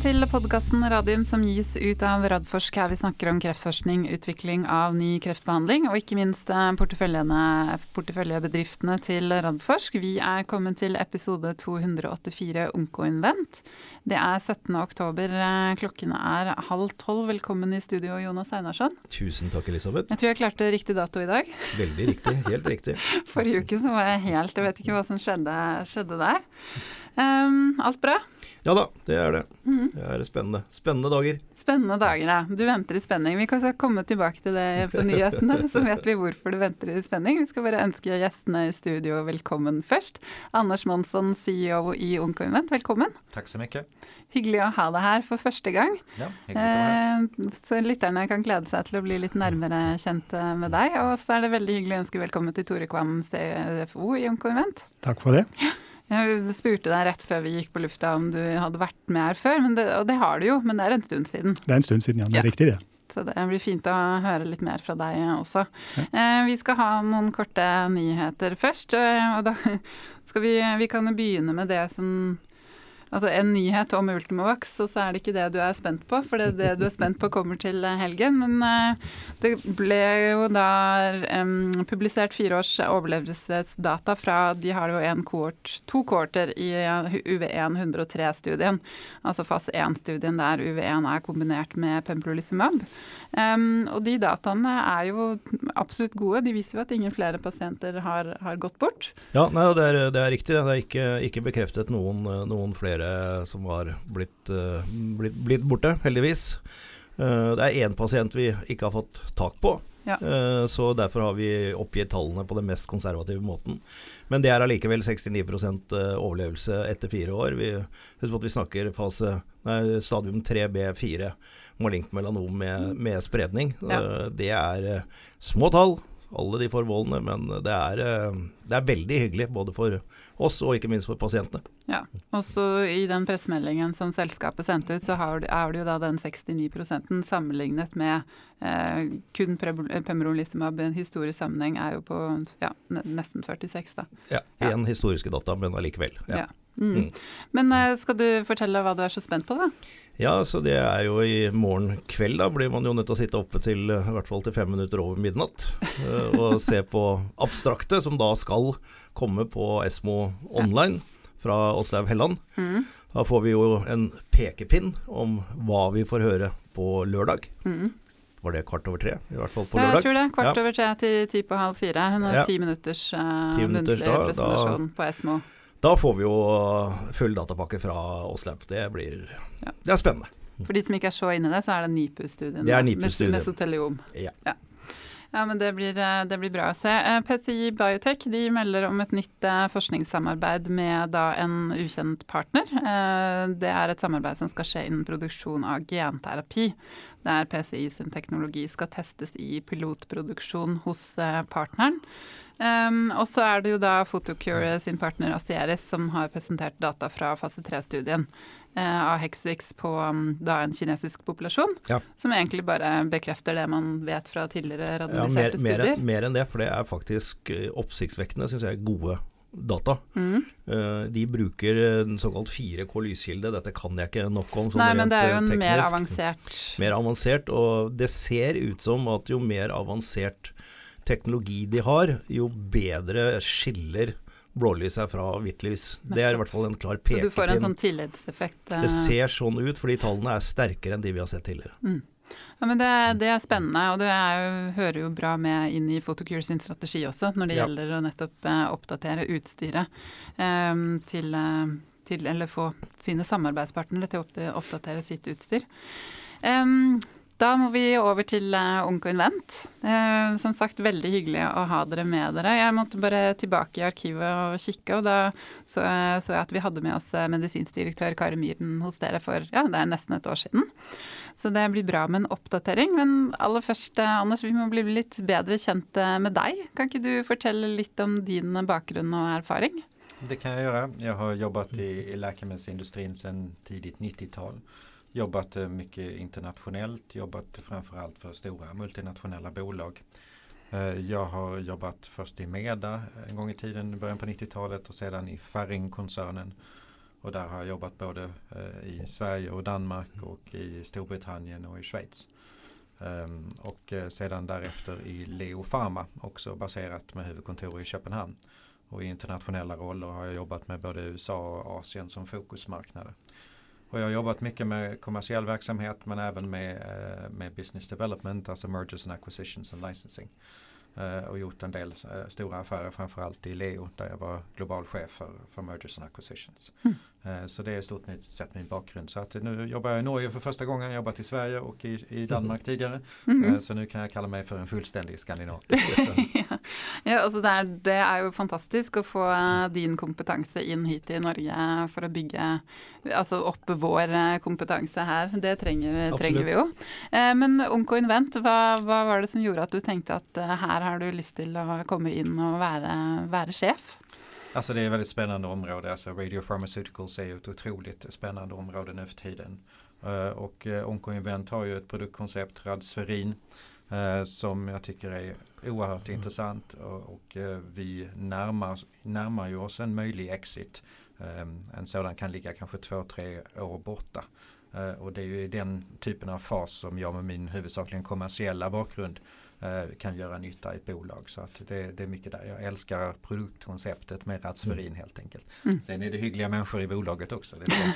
til podkasten Radium som gis ut av Radforsk. Her vi snakker om kreftforskning, utvikling av ny kreftbehandling og ikke minst eh, porteføljebedriftene til Radforsk. Vi er kommet til episode 284 Onkoinvent. Det er 17. oktober. Eh, klokken er halv tolv. Velkommen i studio, Jonas Einarsson. Tusen takk, Elisabeth. Jeg tror jeg klarte riktig dato i dag. Veldig riktig. Helt riktig. Forrige uke så var jeg helt Jeg vet ikke hva som skjedde, skjedde der. Um, alt bra? Ja da, det er det. Mhm. Det er spennende. Spennende dager. Spennende dager, ja. Du venter i spenning. Vi kan komme tilbake til det på nyhetene, så vet vi hvorfor du venter i spenning. Vi skal bare ønske gjestene i studio velkommen først. Anders Monsson, CEO i Onkoinvent, velkommen. Takk så mye. Hyggelig å ha deg her for første gang. Ja, eh, Så lytterne kan glede seg til å bli litt nærmere kjent med deg. Og så er det veldig hyggelig å ønske velkommen til Tore Kvam, CFO i Onkoinvent. Takk for det. Ja. Jeg spurte deg rett før vi gikk på lufta om du hadde vært med her før, det, og det har du jo, men det er en stund siden. Det er en stund siden, ja. Det er ja. riktig, det. Så det blir fint å høre litt mer fra deg også. Ja. Eh, vi skal ha noen korte nyheter først. Eh, og da skal vi, vi kan begynne med det som altså en nyhet om Ultimovax, og så er det ikke det du er spent på. For det, det du er spent på, kommer til helgen. Men uh, det ble jo da um, publisert fire års overlevelsesdata fra De har jo en kohort, to kohorter i UV1 103-studien. Altså fase 1-studien der UV1 er kombinert med pembrolizumab. Um, og de dataene er jo absolutt gode. De viser jo at ingen flere pasienter har, har gått bort. Ja, nei, det, er, det er riktig. Det er ikke, ikke bekreftet noen, noen flere flere som var blitt, uh, blitt, blitt borte, heldigvis. Uh, det er én pasient vi ikke har fått tak på. Ja. Uh, så derfor har vi oppgitt tallene på den mest konservative måten. Men det er allikevel 69% overlevelse etter fire år. Vi, husk at vi snakker fase, nei, stadium 3B4, malignt melanom med, med spredning. Ja. Det er små tall, alle de formålene. men det er, det er veldig hyggelig både for oss, og ikke minst for pasientene. Ja, Også i den pressemeldingen som selskapet sendte ut, så er det jo da den 69 sammenlignet med eh, kun pembrolizumab i en historisk sammenheng er jo på ja, nesten 46, da. Ja, én ja. historiske data, men allikevel. Ja. ja. Mm. Mm. Men eh, skal du fortelle hva du er så spent på, da? Ja, så det er jo i morgen kveld, da blir man jo nødt til å sitte oppe til i hvert fall til fem minutter over midnatt. Eh, og se på abstrakte, som da skal komme på Esmo online fra Åslaug Helland. Mm. Da får vi jo en pekepinn om hva vi får høre på lørdag. Mm. Var det kvart over tre? I hvert fall på lørdag. Ja, Jeg tror det. Kvart ja. over tre til ti på halv fire. Hun har ja. ti minutters, uh, muntlig presentasjon da, på Esmo. Da får vi jo full datapakke fra Oslab. Det blir ja. Det er spennende. For de som ikke er så inne i det, så er det NIPU-studien. Det er NIPU-studien. Mesoteliom. Ja. ja. Ja, men det blir, eh, det blir, bra å se. Eh, PCI Biotech de melder om et nytt eh, forskningssamarbeid med da en ukjent partner. Det er et samarbeid som skal skje innen produksjon av genterapi. Der PCI sin teknologi skal testes i pilotproduksjon hos partneren. Um, og så er det jo da Photocure sin partner Asieris som har presentert data fra fase 3-studien. Eh, av Hexvix på um, da en kinesisk populasjon. Ja. Som egentlig bare bekrefter det man vet fra tidligere randomiserte ja, mer, studier. Mer enn det, for det er faktisk eh, oppsiktsvekkende, syns jeg, gode data. Mm. Uh, de bruker en såkalt 4K lyskilde. Dette kan jeg ikke nok om. Nei, men det er jo en teknisk. mer avansert Mer avansert, og det ser ut som at jo mer avansert teknologi de har, jo bedre skiller blålys er fra hvitt lys. Det er i hvert fall en klar pekepinn. Så du får en sånn tillitseffekt? Det eh. ser sånn ut, fordi tallene er sterkere enn de vi har sett tidligere. Mm. Ja, men det, det, er spennende, og det jo, hører jo bra med inn i Photocure sin strategi også, når det ja. gjelder å nettopp eh, oppdatere utstyret um, til, eh, til, Eller få sine samarbeidspartnere til å oppdatere sitt utstyr. Um, da må vi over til Onkoinvent. Onko Invent. Uh, som sagt, veldig hyggelig å ha dere med dere. Jeg måtte bare tilbake i arkivet og kikke, og da så, så jeg at vi hadde med oss medisinsdirektør medisinsk Kari Myhren hos dere for ja, det er nesten et år siden. Så det blir bra med en oppdatering. Men aller først, Anders, vi må bli litt bedre kjent med deg. Kan ikke du fortelle litt om din bakgrunn og erfaring? Det kan jeg gjøre. Jeg har jobbet i, i legemiddelindustrien siden tidlig 90-tall jobbat eh, mycket internationellt, jobbat framförallt för stora multinationella bolag. Eh, jag har jobbat först i Meda en gång i tiden, i början på 90-talet och sedan i Ferring-koncernen. Och där har jag jobbat både eh, i Sverige och Danmark och i Storbritannien och i Schweiz. Um, och sedan därefter i Leo Pharma också baserat med huvudkontor i Köpenhamn. Och i internationella roller har jag jobbat med både USA och Asien som fokusmarknader. Och jag har jobbat mycket med kommersiell verksamhet men även med, eh, med business development, alltså mergers and acquisitions and licensing. Eh, och gjort en del eh, stora affärer framförallt i Leo där jag var global chef för, för mergers and acquisitions. Mm. Eh, så det är stort sett min bakgrund. Så att nu jobbar jag i Norge för första gången, jobbat i Sverige och i, i Danmark tidigare. Mm. Så nu kan jag kalla meg for en fullstendig skandinav. ja, altså det, er, det er jo fantastisk å få din kompetanse inn hit i Norge for å bygge altså opp vår kompetanse her. Det trenger, trenger vi jo. Men Onko Invent, hva, hva, var det som gjorde at du tenkte at her har du lyst til å komme inn og være, være sjef? Alltså det är ett väldigt spännande område. Alltså Radio Pharmaceuticals är ju ett otroligt spännande område nu för tiden. Uh, och uh, Oncoinvent har ju ett produktkoncept, Radsferin, uh, som jag tycker är oerhört mm. intressant. Och, uh, vi närmar, närmar oss en möjlig exit. Eh, en sådan kan ligga kanske två, tre år borta. och det är ju i den typen av fas som jag med min huvudsakligen kommersiella bakgrund Eh, kan göra nytta i ett bolag. Så att det, det är mycket där. Jag älskar produktkonceptet med Ratsferin helt enkelt. Mm. Sen är det hyggliga människor i bolaget också. Det är,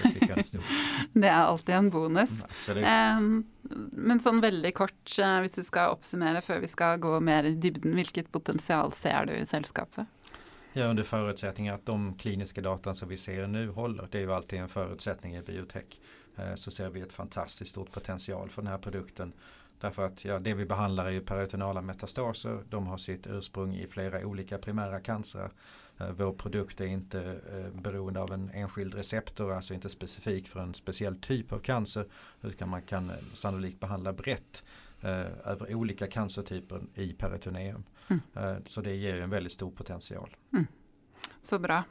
det er alltid en bonus. Ja, um, men sånn veldig kort, uh, hvis du skal oppsummere før vi skal gå mer i dybden, hvilket potensial ser du i selskapet? Ja, under förutsättning at de kliniske dataene som vi ser nu håller. Det er jo alltid en förutsättning i biotech. Eh, så ser vi et fantastisk stort potensial for denne produkten. Därför att ja, det vi behandlar är ju peritoneala metastaser. De har sitt ursprung i flera olika primära cancer. Eh, vår produkt är inte eh, beroende av en enskild receptor, alltså inte specifik för en speciell typ av cancer. Utan man kan eh, sannolikt behandla brett över olika cancertyper i peritoneum. Mm. Så det ger en väldigt stor potential. Mm. Så bra.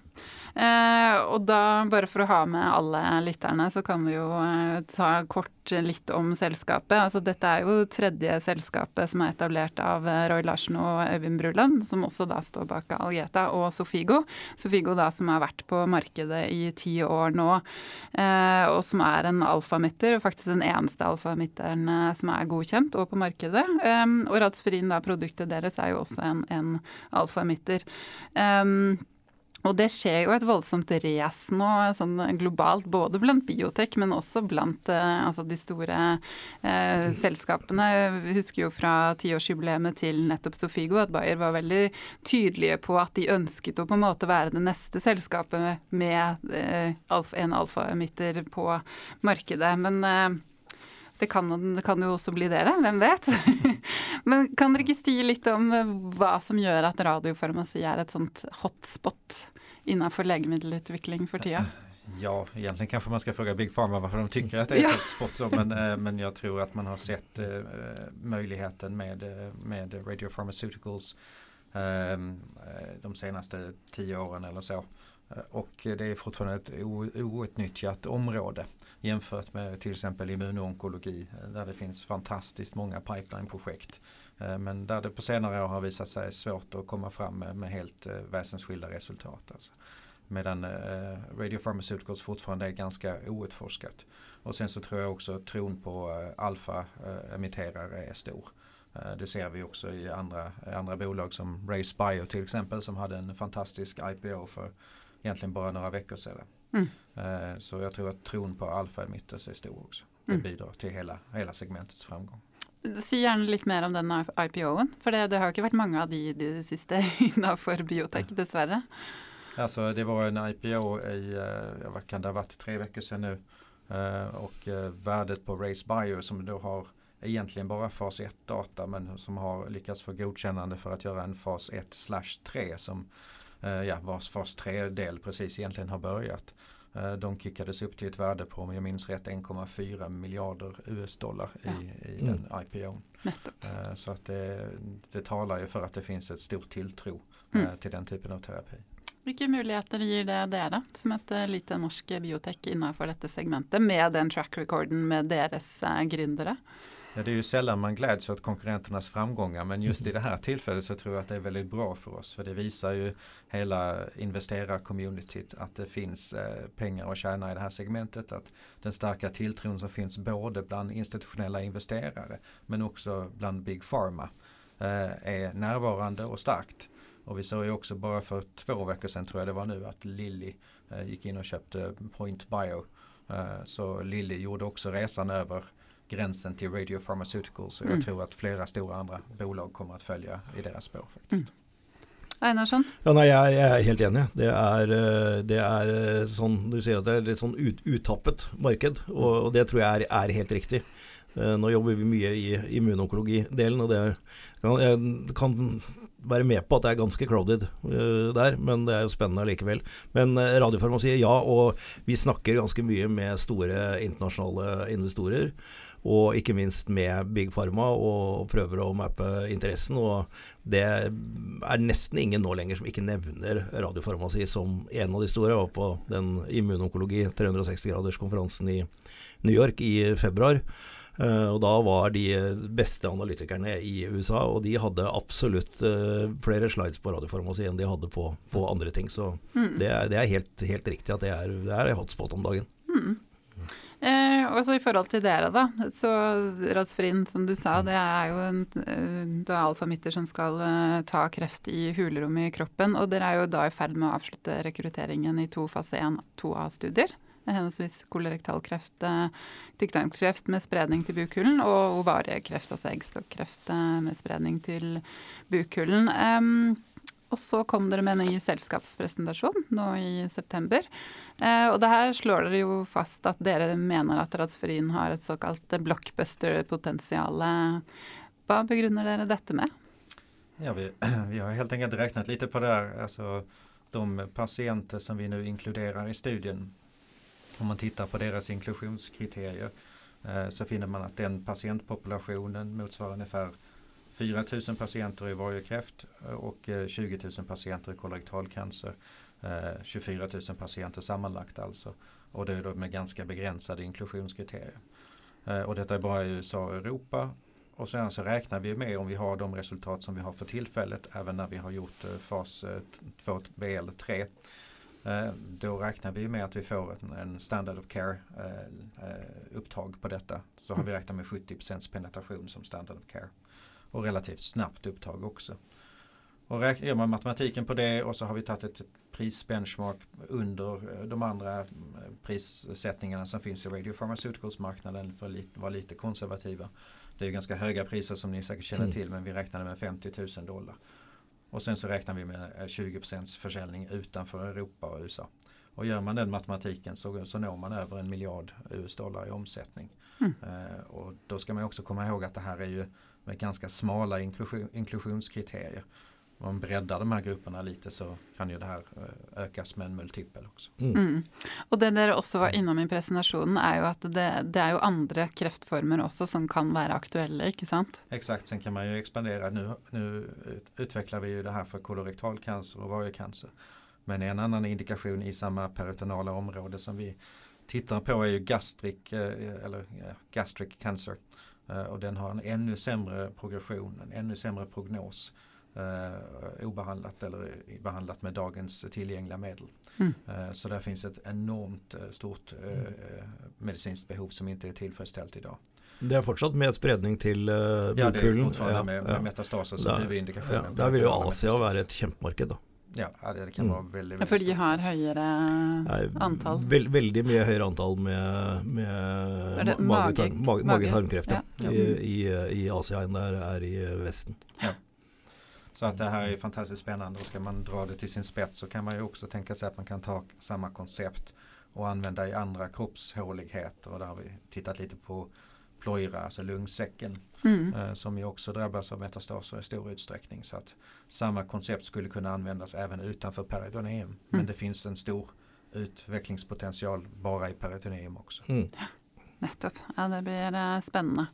Eh, og da, bare for å ha med alle lytterne, så kan vi jo eh, ta kort litt om selskapet. Altså dette er jo tredje selskapet som er etablert av eh, Roy Larsen og Øyvind Bruland, som også da står bak Algeta og Sofigo. Sofigo da som har vært på markedet i ti år nå, eh, og som er en alfamitter, og faktisk den eneste alfamitteren eh, som er godkjent og på markedet. Eh, og Radsferin, da, produktet deres, er jo også en, en alfamitter. Um, og det skjer jo et voldsomt race nå sånn globalt, både blant biotek, men også blant eh, altså de store eh, selskapene. Vi husker jo fra tiårsjubileet til nettopp Sofigo at Bayer var veldig tydelige på at de ønsket å på en måte være det neste selskapet med eh, en alfaemitter på markedet. Men eh, det kan, det kan, jo også bli dere, hvem vet? Men kan dere ikke si litt om hva som gjør at radiofarmasi er et sånt hotspot innenfor legemiddelutvikling for tida? Ja, egentligen kanske man ska fråga Big Pharma varför de tycker att det är ja. ett sport. Men, eh, men jag tror att man har sett uh, möjligheten med, eh, med Radio Pharmaceuticals ehm, de senaste tio åren eller så. Och det är fortfarande ett outnyttjat område jämfört med till exempel immunonkologi där det finns fantastiskt många pipeline-projekt. Men där det på senare år har visat sig svårt att komma fram med, med helt väsensskilda resultat. Alltså. Medan eh, Radio Pharmaceuticals fortfarande är ganska outforskat. Och sen så tror jag också tron på eh, alfa-emitterare är stor. Eh, det ser vi också i andra, andra bolag som Race Bio till exempel som hade en fantastisk IPO för egentligen bara några veckor sedan. Mm. Eh, så jag tror att tron på alfa-emitters är stor också. Det mm. bidrar till hela, hela segmentets framgång. Si gjerne litt mer om den IPO-en. For det, det har jo ikke vært mange av de i det siste innenfor biotek, dessverre. Alltså det var en IPO i, hva kan det ha vært, tre uker siden nå. Og och eh, på Race Bio som da har egentlig bare fas 1 data men som har lyckats få godkjennende for å gjøre en fas 1 slash 3 som ja, vars fas 3-del precis egentlig har börjat. De kickades upp till ett värde på, om jag minns rätt, 1,4 miljarder US-dollar i, ja. i den mm. IPO. Så att det, det talar ju för att det finns ett stort tilltro mm. till den typen av terapi. Hvilke muligheter gir det dere, som et eh, lite norsk biotek innenfor dette segmentet, med den track recorden med deres eh, gründere? Ja, det är ju sällan man gläds åt konkurrenternas framgångar men just i det här tillfället så tror jag att det är väldigt bra för oss. För det visar ju hela investerarcommunityt att det finns eh, att tjäna i det här segmentet. Att den starka tilltron som finns både bland institutionella investerare men också bland Big Pharma eh, är närvarande och starkt. Och vi såg ju också bara för två veckor sedan tror jag det var nu att Lilly eh, gick in och köpte Point Bio. Eh, så Lilly gjorde också resan över gränsen till Radio Pharmaceuticals. Och jag mm. tror att flera stora andra bolag kommer att följa i deras spår. faktiskt. Mm. Einarsson? Ja, nei, jeg, jeg, er helt enig. Det er, eh, det er eh, sånn Du sier at det er litt sånn ut, uttappet marked, og, og, det tror jeg er, er, helt riktig. Eh, nå jobber vi mye i immunonkologi-delen, og det kan, jeg kan være med på at det er ganske crowded uh, der, men det er jo spennende likevel. Men uh, radiofarmasi, ja, og vi snakker ganske mye med store internasjonale investorer og ikke minst med Big Pharma, og prøver å mappe interessen. Og det er nesten ingen nå lenger som ikke nevner radiofarmasi som en av de store. Jeg var på den immunonkologi 360-graderskonferansen i New York i februar. Uh, og da var de beste analytikerne i USA, og de hadde absolutt uh, flere slides på radiofarmasi enn de hadde på, på andre ting. Så mm. det, er, det, er, helt, helt riktig at det er, det er hotspot om dagen. Mm. Eh, og så I forhold til dere, da. så Radsfrin, som du sa, det er jo en, eh, det er alfamitter som skal uh, ta kreft i hulrommet i kroppen. Og dere er jo da i ferd med å avslutte rekrutteringen i to fase 1-2A-studier. Henholdsvis kolorektalkreft, uh, tykktarmskreft med spredning til bukhulen, og ovariekreft, altså eggstokkreft med spredning til bukhulen. Um, og så kom dere med en ny selskapspresentasjon nå i september. Eh, og det her slår dere jo fast at dere mener at Radsferin har et såkalt blockbuster-potensial. Hva begrunner dere dette med? Ja, vi, vi, har helt enkelt regnet litt på det Her. Altså, de pasienter som vi nå inkluderer i studien, om man tittar på deres inklusjonskriterier, eh, så finner man at den pasientpopulasjonen motsvarer ungefär 4 000 patienter i varje kräft eh, och 20 eh, 000 patienter i kolorektalcancer. 24 eh, 000 patienter sammanlagt alltså. Och det är då med ganska begränsade inklusionskriterier. Och detta är bara i USA och Europa. Och sen så räknar vi med om vi har de resultat som vi har för tillfället även när vi har gjort fas 2B eller 3. Då räknar vi med att vi får en standard of care upptag på detta. Så har vi räknat med 70% penetration som standard of care och relativt snabbt upptag också. Och gör man matematiken på det och så har vi tagit ett prisbenchmark under eh, de andra eh, prissättningarna som finns i Radio Pharmaceuticals-marknaden för att vara lite konservativa. Det är ganska höga priser som ni säkert känner mm. till men vi räknade med 50 000 dollar. Och sen så räknar vi med 20% eh, försäljning utanför Europa och USA. Och gör man den matematiken så, så når man över en miljard US-dollar i omsättning. Mm. Eh, och då ska man också komma ihåg att det här är ju med ganska smala inklusion, inklusionskriterier. Om man breddar de här grupperna lite så kan ju det här eh, ökas med en multipel också. Mm. Mm. Och det dere också var innom i presentationen är ju att det, det, är ju andra kreftformer också som kan vara aktuella, inte sant? Exakt, sen kan man ju expandera. Nu, nu utvecklar vi ju det här för kolorektal cancer och varjecancer. Men en annan indikation i samma peritonala område som vi tittar på är ju gastric, eh, eller gastric cancer. Eh, och den har en ännu sämre progression, en ännu sämre prognos eh, obehandlat eller behandlat med dagens tillgängliga medel. Mm. Eh, så där finns ett enormt eh, stort eh, mm. medicinskt behov som inte är tillfredsställt idag. Det er fortsatt med spredning til uh, bokhulen? Ja, det er fortsatt ja, med, med ja. metastaser som huvudindikationen. Ja, der vil jo Asia være et kjempemarked då. Ja, det kan mm. veldig veldig. Ja, for de har høyere antall? Veld, veldig mye høyere antall med, med mage-tarmkreft ja. ja. i, i, i Asia enn det er i Vesten. Ja. Så at det her er fantastisk spennende. Og skal man dra det til sin spets så kan man jo også tenke seg at man kan ta samme koncept og anvende i andre kroppshåligheter Og da har vi tittet litt på plojra, alltså lungsäcken mm. eh, som ju också drabbas av metastaser i stor utsträckning. Så att samma koncept skulle kunna användas även utanför peritoneum. Mm. Men det finns en stor utvecklingspotential bara i peritoneum också. Mm. Nettopp. Ja, det blir uh, spennende.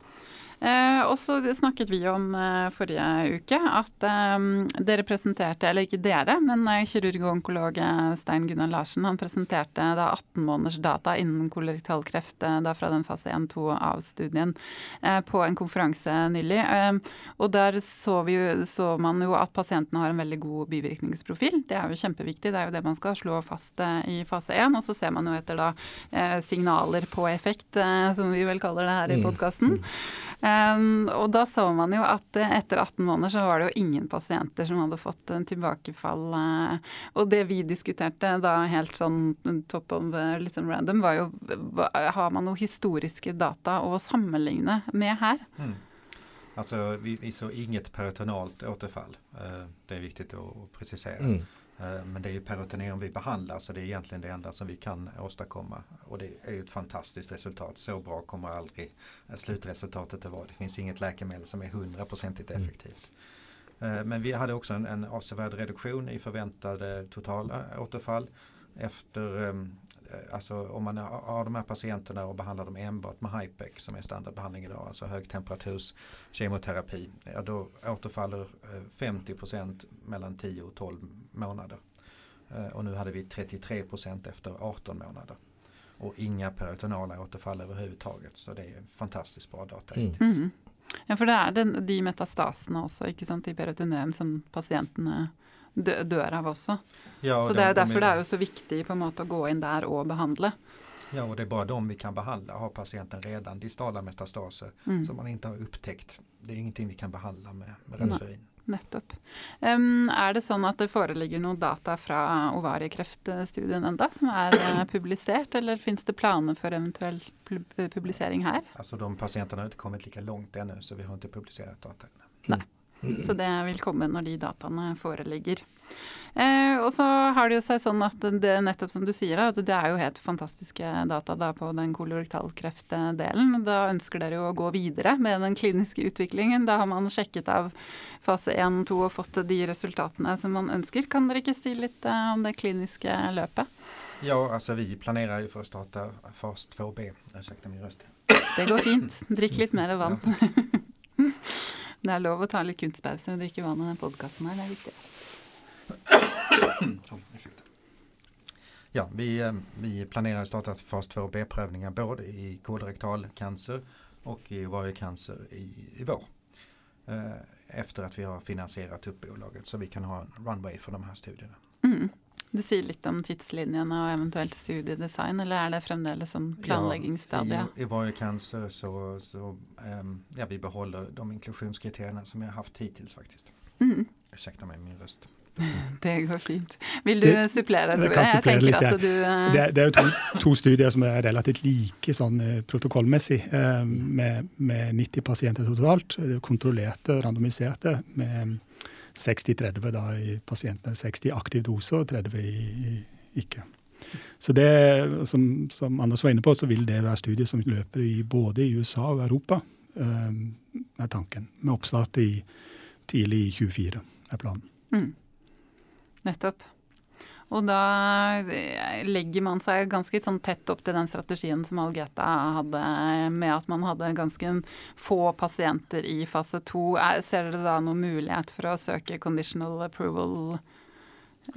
Eh, og så snakket vi om eh, forrige uke at eh, dere presenterte, eller ikke dere, men eh, kirurg og onkolog eh, Stein Gunnar Larsen han presenterte da 18 måneders data innen kolorektal kreft eh, da fra den fase 1-2 av studien på en konferanse nylig. og der så, vi, så, man jo at pasientene har en veldig god bivirkningsprofil. Det er jo kjempeviktig, det er jo det man skal slå fast i fase 1. Og så ser man jo etter da signaler på effekt, som vi vel kaller det her i mm. podkasten. Um, og da så man jo at etter 18 måneder så var det jo ingen pasienter som hadde fått en tilbakefall. Uh, og det vi diskuterte da helt sånn top of litt sånn random, var jo har man noen historiske data å sammenligne med her? Mm. Altså, vi, vi, så inget peritonalt återfall. Det er viktig å presisere. Mm. Eh, men det är ju peritoneum vi behandlar så det är egentligen det enda som vi kan åstadkomma. Och det är ett fantastiskt resultat. Så bra kommer aldrig slutresultatet att vara. Det finns inget läkemedel som är hundraprocentigt mm. effektivt. Mm. Men vi hade också en, en avsevärd reduktion i förväntade totala återfall. Efter, ehm, alltså om man har de här patienterna och behandlar dem enbart med HIPEC som är standardbehandling idag, alltså högtemperaturs kemoterapi, ja, då återfaller 50% mellan 10 och 12 månader. Eh, och nu hade vi 33 procent efter 18 månader. Och inga peritonala återfall överhuvudtaget. Så det är fantastiskt bra data mm. Mm. Ja, for det er den, de metastasene også ikke sant, i peritoneum som pasientene dør av også. Ja, så det er de, derfor de, det er jo så viktig på en måte å gå inn der og behandle. Ja, og det er bare dem vi kan behandle. Har patienten redan distala metastaser mm. som man ikke har upptäckt. Det er ingenting vi kan behandle med, med Resverin. Nettopp. Um, er det sånn at det foreligger noen data fra ovariekreftstudien enda som er uh, publisert, eller finnes det planer for eventuell publisering her? Altså, De pasientene har ikke kommet like langt ennå, så vi har ikke publisert data. Nei. Så det vil komme når de dataene foreligger. Eh, og så har det jo seg sånn at det nettopp som du sier, at det er jo helt fantastiske data da på den kolorektalkreftdelen. Da ønsker dere jo å gå videre med den kliniske utviklingen. Da har man sjekket av fase 1 og 2 og fått de resultatene som man ønsker. Kan dere ikke si litt eh, om det kliniske løpet? Ja, altså vi planerer jo for å starte fast 2B. Unnskyld min røst. Det går fint. Drikk litt mer vann. Det er lov å ta litt kunstpause og drikke vann i den podkasten her. Det er viktig. Ja, vi, eh, vi planerar att starta fas 2 B-prövningar både i kolorektal cancer och i ovariecancer i, i vår. Eh, efter att vi har finansierat upp bolaget så vi kan ha en runway för de här studierna. Mm. Du sier litt om tidslinjene og eventuelt studiedesign, eller er det fremdeles sånn planleggingsstadie? Ja, I, i varje cancer så, så um, ja, vi beholder de inklusjonskriteriene som vi har hatt hittil, faktisk. Mm. Ursäkta meg min røst. Det går fint. Vil du det, supplere, Tore? Jeg tenker litt, at du uh... det, det, er jo to, to, studier som er relativt like sånn eh, protokollmessig, uh, med, med, 90 pasienter totalt. Kontrollerte, randomiserte, med 60-30 da i pasientene. 60 aktiv dose og 30 i, i ikke. Så det, som, som, Anders var inne på, så vil det være studier som løper i, både i USA og Europa, uh, er tanken. Med oppstart i tidlig i 2024 er planen. Mm. Nettopp. Og da eh, legger man seg ganske sånn tett opp til den strategien som Algeta hadde, med at man hadde ganske få pasienter i fase to. Ser dere da noen mulighet for å søke conditional approval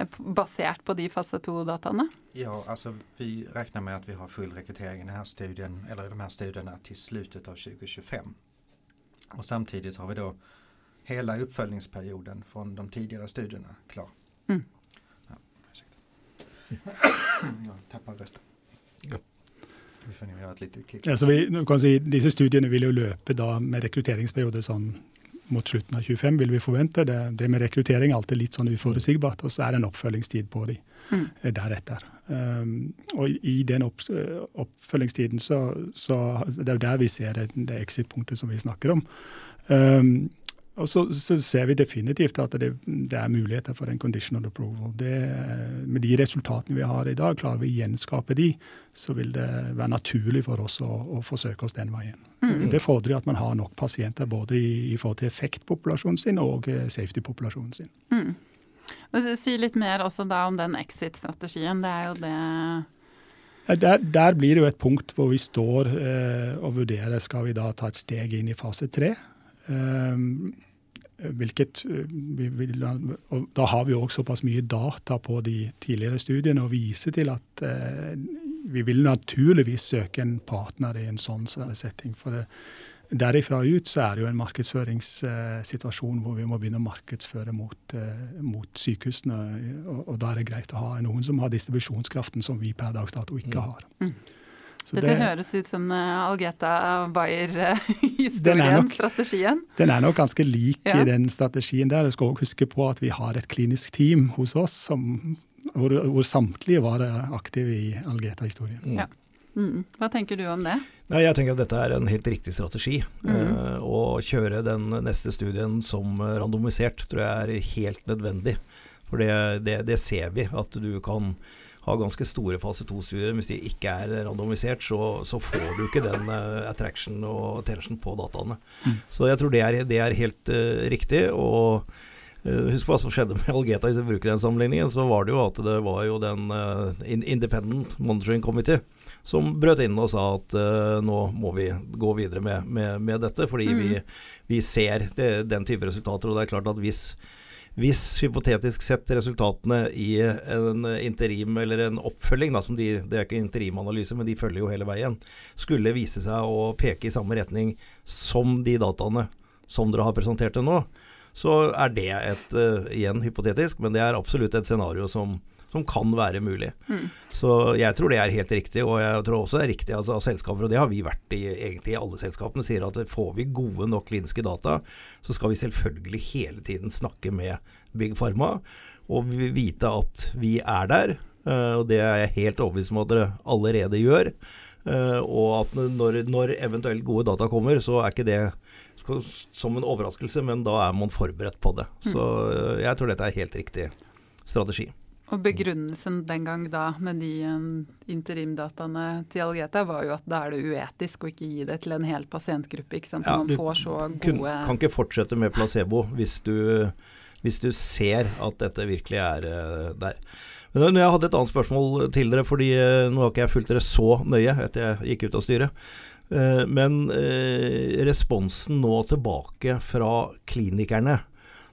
eh, basert på de fase to-dataene? Ja, altså vi regner med at vi har full rekruttering i denne studien, eller de her studiene til slutten av 2025. Og samtidig har vi da hele oppfølgingsperioden fra de tidligere studiene klar. Mm. Tapper røsten. Ja. Ja, så vi, kan si, disse studiene vil jo løpe da med rekrutteringsperiode sånn mot slutten av 25, vil vi forvente. Det, det med rekruttering er alltid litt sånn uforutsigbart, og så er det en oppfølgingstid på de mm. deretter. Um, og i den opp, oppfølgingstiden så, så Det er jo der vi ser det, det exit-punktet som vi snakker om. Um, og så, så, ser vi definitivt at det, det, er muligheter for en conditional approval. Det, med de resultatene vi har i dag, klarer vi å gjenskape de, så vil det være naturlig for oss å, å forsøke oss den veien. Mm. Det fordrer at man har nok pasienter både i, i forhold til effektpopulasjonen sin og eh, safety-populasjonen sin. Mm. Si litt mer også da om den exit-strategien. Det er jo det Der, der, blir det jo et punkt hvor vi står eh, og vurderer skal vi da ta et steg inn i fase tre. Eh, hvilket eh, Da har vi også såpass mye data på de tidligere studiene og viser til at eh, vi vil naturligvis søke en partner i en sånn setting. For det, Derifra ut så er det jo en markedsføringssituasjon hvor vi må begynne å markedsføre mot, mot sykehusene. Og, og, da er det greit å ha noen som har distribusjonskraften som vi per dags dato ikke mm. har. Mm. Dette det, høres ut som uh, Algeta Bayer-historien, strategien. Den er nok ganske lik ja. i den strategien der. Jeg skal også huske på at vi har et klinisk team hos oss som, hvor, hvor samtlige var aktive i Algeta-historien. Mm. Ja. Mm. Hva tenker du om det? Nei, jeg tenker at dette er en helt riktig strategi. Mm. Uh, å kjøre den neste studien som randomisert tror jeg er helt nødvendig. For det, det, det ser vi, at du kan ha ganske store fase to-studier. Hvis de ikke er randomisert, så, så, får du ikke den uh, attraction og attention på dataene. Mm. Så jeg tror det er, det er helt uh, riktig. og Husk hva som skjedde med Algeta hvis vi bruker den sammenligningen. Så var det jo at det var jo den Independent Monitoring Committee som brøt inn og sa at uh, nå må vi gå videre med, med, med dette, fordi mm. vi, vi, ser det, den type resultater. Og det er klart at hvis, hvis hypotetisk sett resultatene i en interim eller en oppfølging, da, de, det er ikke interimanalyse, men de følger jo hele veien, skulle vise seg å peke i samme retning som de dataene som dere har presentert det nå, så er det et, uh, igjen hypotetisk, men det er absolutt et scenario som, som kan være mulig. Mm. Så jeg tror det er helt riktig, og jeg tror også det er riktig altså, av selskaper, og det har vi vært i egentlig i alle selskapene, sier at får vi gode nok kliniske data, så skal vi selvfølgelig hele tiden snakke med Big Pharma og vite at vi er der. Uh, og det er jeg helt overbevist om at dere allerede gjør. Uh, og at når, når, eventuelt gode data kommer, så er ikke det som en overraskelse, men da er man forberedt på det. Så uh, jeg tror dette er helt riktig strategi. Og begrunnelsen den gang da med de interimdataene til Algeta var jo at da er det uetisk å ikke gi det til en hel pasientgruppe. ikke sant? Så ja, man får så gode kan ikke fortsette med placebo hvis du, hvis du ser at dette virkelig er uh, der. Men jeg hadde et annet spørsmål til dere, fordi uh, nå har ikke jeg fulgt dere så nøye etter jeg gikk ut av styret. Men responsen nå tilbake fra klinikerne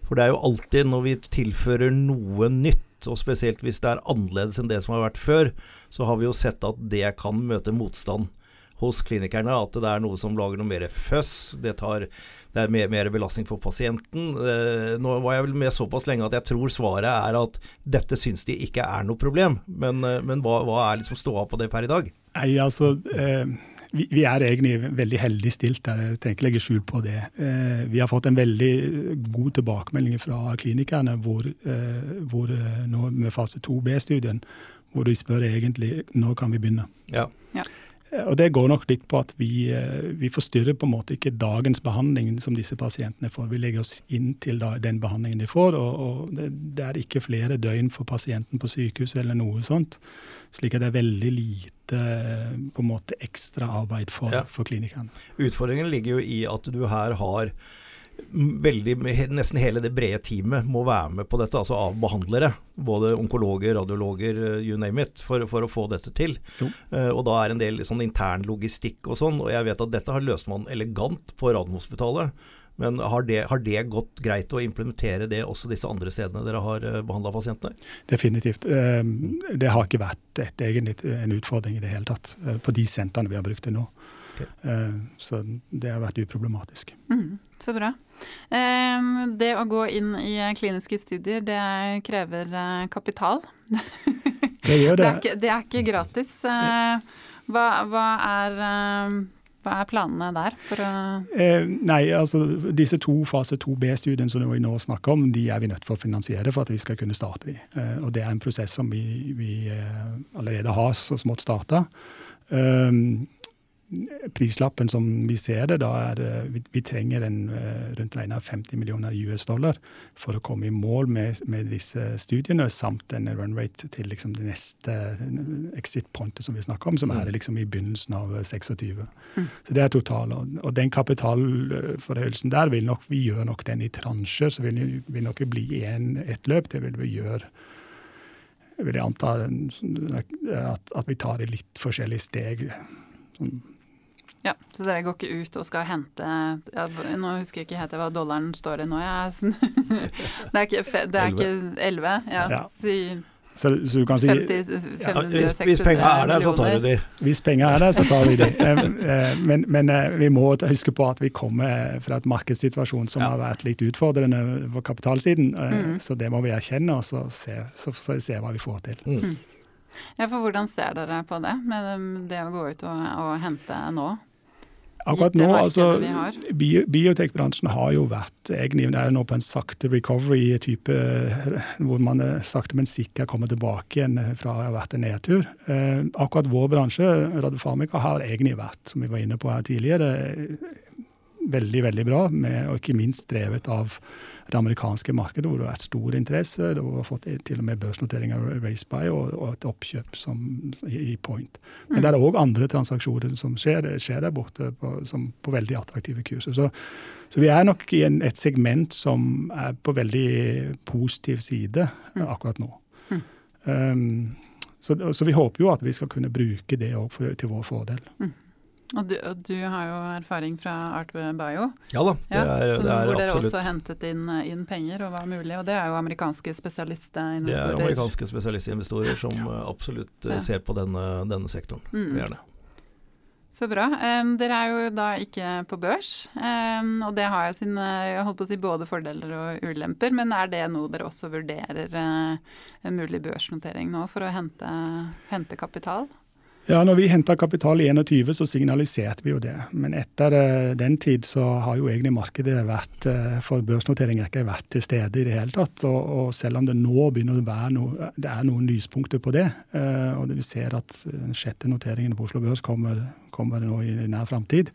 For det er jo alltid når vi tilfører noe nytt og spesielt hvis det er annerledes enn det som har vært før, så har vi jo sett at det kan møte motstand hos klinikerne. At det er noe som lager noe mer føss. Det, tar, det er mer, mer, belastning for pasienten. Eh, nå var jeg vel med såpass lenge at jeg tror svaret er at dette syns de ikke er noe problem. Men, eh, men hva, hva, er liksom ståa på det per i dag? Nei, altså... Eh vi, vi, er egentlig veldig heldig stilt der, jeg trenger ikke legge skjul på det. Eh, vi har fått en veldig god tilbakemelding fra klinikerne hvor, eh, hvor eh, nå med fase 2B-studien, hvor de spør egentlig når kan vi begynne. Ja. ja. Eh, og Det går nok litt på at vi, eh, vi, forstyrrer på en måte ikke dagens behandling som disse pasientene får. Vi legger oss inn til da, den behandlingen de får, og, og det, det, er ikke flere døgn for pasienten på sykehus eller noe sånt. Slik at det er veldig lite eh, på en måte ekstra arbeid for, ja. for klinikerne. Utfordringen ligger jo i at du her har veldig, nesten hele det brede teamet må være med på dette, altså av behandlere. Både onkologer, radiologer, eh, you name it, for, for å få dette til. Uh, og da er en del sånn intern logistikk og sånn, og jeg vet at dette har løst man elegant på Radiumhospitalet. Men har det, har det, gått greit å implementere det også disse andre stedene dere har eh, behandla pasientene? Definitivt. Det har ikke vært et, egentlig en utfordring i det hele tatt på de sentrene vi har brukt det nå. Okay. Så det har vært uproblematisk. Mm, så bra. Det å gå inn i kliniske studier, det krever eh, kapital. Det gjør det. Det er ikke, det er ikke gratis. Eh, hva, hva, er, eh, hva, er, planene der? For å eh, nei, altså Disse to fase 2B-studiene som vi nå snakker om, de er vi nødt for å finansiere for at vi skal kunne starte de. Eh, og Det er en prosess som vi, vi allerede har så smått starta. Um, prislappen som vi ser det, da er eh, vi, vi trenger en, eh, rundt regna 50 millioner US dollar for å komme i mål med, med disse studiene, samt en run rate til liksom det neste exit pointet som vi snakker om, som er mm. liksom i begynnelsen av 26. Mm. Så det er total, Og, og den kapitalforhøyelsen der vil nok vi gjør nok den i transjer, så vil vi nok bli en, et løp. Det vil vi gjøre vil jeg anta at, at vi tar det litt forskjellige steg. Sånn ja, Så dere går ikke ut og skal hente ja, Nå husker jeg ikke helt hva dollaren står i nå. Ja. det er ikke, det er ikke 11? Ja. ja. Si så, så, du kan si 50, 50, ja, hvis, hvis penger er der, så tar vi de. Hvis penger er der, så tar vi de. Eh, men, men, eh, vi må huske på at vi kommer fra et markedssituasjon som ja. har vært litt utfordrende på kapitalsiden. Eh, mm. Så det må vi erkjenne, og så se, så, så se hva vi får til. Mm. mm. Ja, for Hvordan ser dere på det, med det å gå ut og, og hente nå? Akkurat nå, altså, bio, Biotekbransjen har jo vært egentlig er nå på en sakte recovery-type, hvor man sakte, men sikkert kommer tilbake igjen fra å ha vært en nedtur. Eh, akkurat vår bransje, Radiofarmika, har egentlig vært, som vi var inne på her tidligere, veldig, veldig bra, med, og ikke minst drevet av det amerikanske markedet, hvor det har vært stor interesse. Det har fått til og med børsnotering av RaceBuy og, og, et oppkjøp som, i Point. Men mm. det er òg andre transaksjoner som skjer, skjer der borte på, som, på veldig attraktive kurser. Så, så, vi er nok i en, et segment som er på veldig positiv side mm. akkurat nå. Mm. Um, så, så, vi håper jo at vi skal kunne bruke det òg til vår fordel. Mm. Og du, og du, har jo erfaring fra Art Bio. Ja da, det er, ja, det er Hvor dere også hentet inn, inn, penger og var mulig. Og det er jo amerikanske spesialistinvestorer. Det er amerikanske spesialistinvestorer som ja. absolutt ja. ser på denne, denne sektoren. Mm. Det er det. Så bra. Um, dere er jo da ikke på børs, um, og det har jeg sine jeg holdt på å si både fordeler og ulemper. Men er det noe dere også vurderer uh, en mulig børsnotering nå for å hente, hente kapital? Ja, når vi henta kapital i 21, så signaliserte vi jo det. Men etter uh, den tid så har jo egentlig markedet vært uh, for børsnoteringer ikke vært til stede i det hele tatt. Og, og, selv om det nå begynner å være noe, det er noen lyspunkter på det, uh, og vi ser at den sjette noteringen på Oslo Børs kommer kommer nå i nær framtid,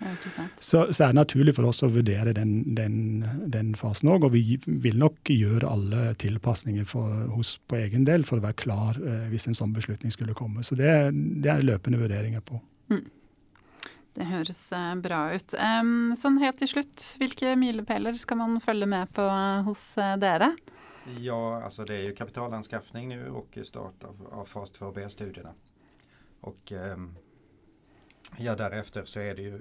så, så, er det naturlig for oss å vurdere den, den, den fasen òg. Og vi vil nok gjøre alle tilpasninger for, hos, på egen del for å være klar eh, hvis en sånn beslutning skulle komme. Så det, det er løpende vurderinger på. Mm. Det høres eh, bra ut. Um, sånn helt til slutt, hvilke milepæler skal man følge med på eh, hos eh, dere? Ja, altså det er jo kapitalanskaffning nå og start av, av fas 2B-studiene. Og um, Ja, därefter så är det ju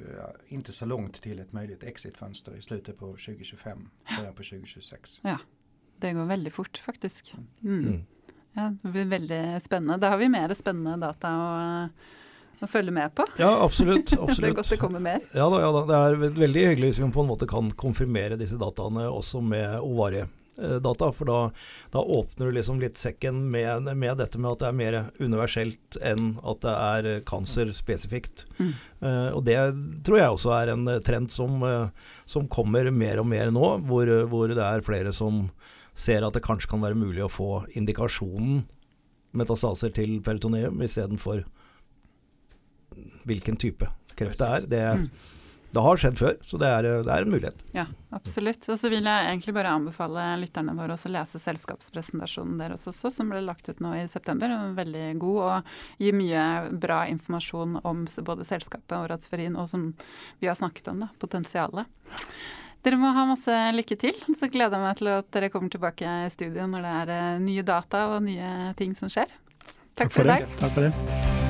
inte så långt till ett möjligt exitfönster i slutet på 2025, början på 2026. Ja, det går veldig fort faktisk. Mm. Mm. Ja, det blir veldig spennende. Da har vi mer spennende data å, å følge med på. Ja, absolutt. absolutt. det er godt det kommer mer. Ja da, ja da. Det er veldig hyggelig hvis vi på en måte kan konfirmere disse dataene også med ovarie. Eh, data, for da, da, åpner du liksom litt sekken med, med, dette med at det er mer universelt enn at det er cancer-spesifikt. Mm. Uh, og det tror jeg også er en trend som, uh, som kommer mer og mer nå, hvor, hvor, det er flere som ser at det kanskje kan være mulig å få indikasjonen metastaser til peritoneum istedenfor hvilken type kreft det er. Det, mm det har skjedd før, så det er, det er, en mulighet. Ja, absolutt. Og så vil jeg egentlig bare anbefale lytterne våre å lese selskapspresentasjonen deres også, som ble lagt ut nå i september. Veldig god og gir mye bra informasjon om både selskapet og Radsferin, og som vi har snakket om, da, potensialet. Dere må ha masse lykke til. Så gleder jeg meg til at dere kommer tilbake i studio når det er eh, nye data og nye ting som skjer. Takk, Takk for, for i dag. Takk for det.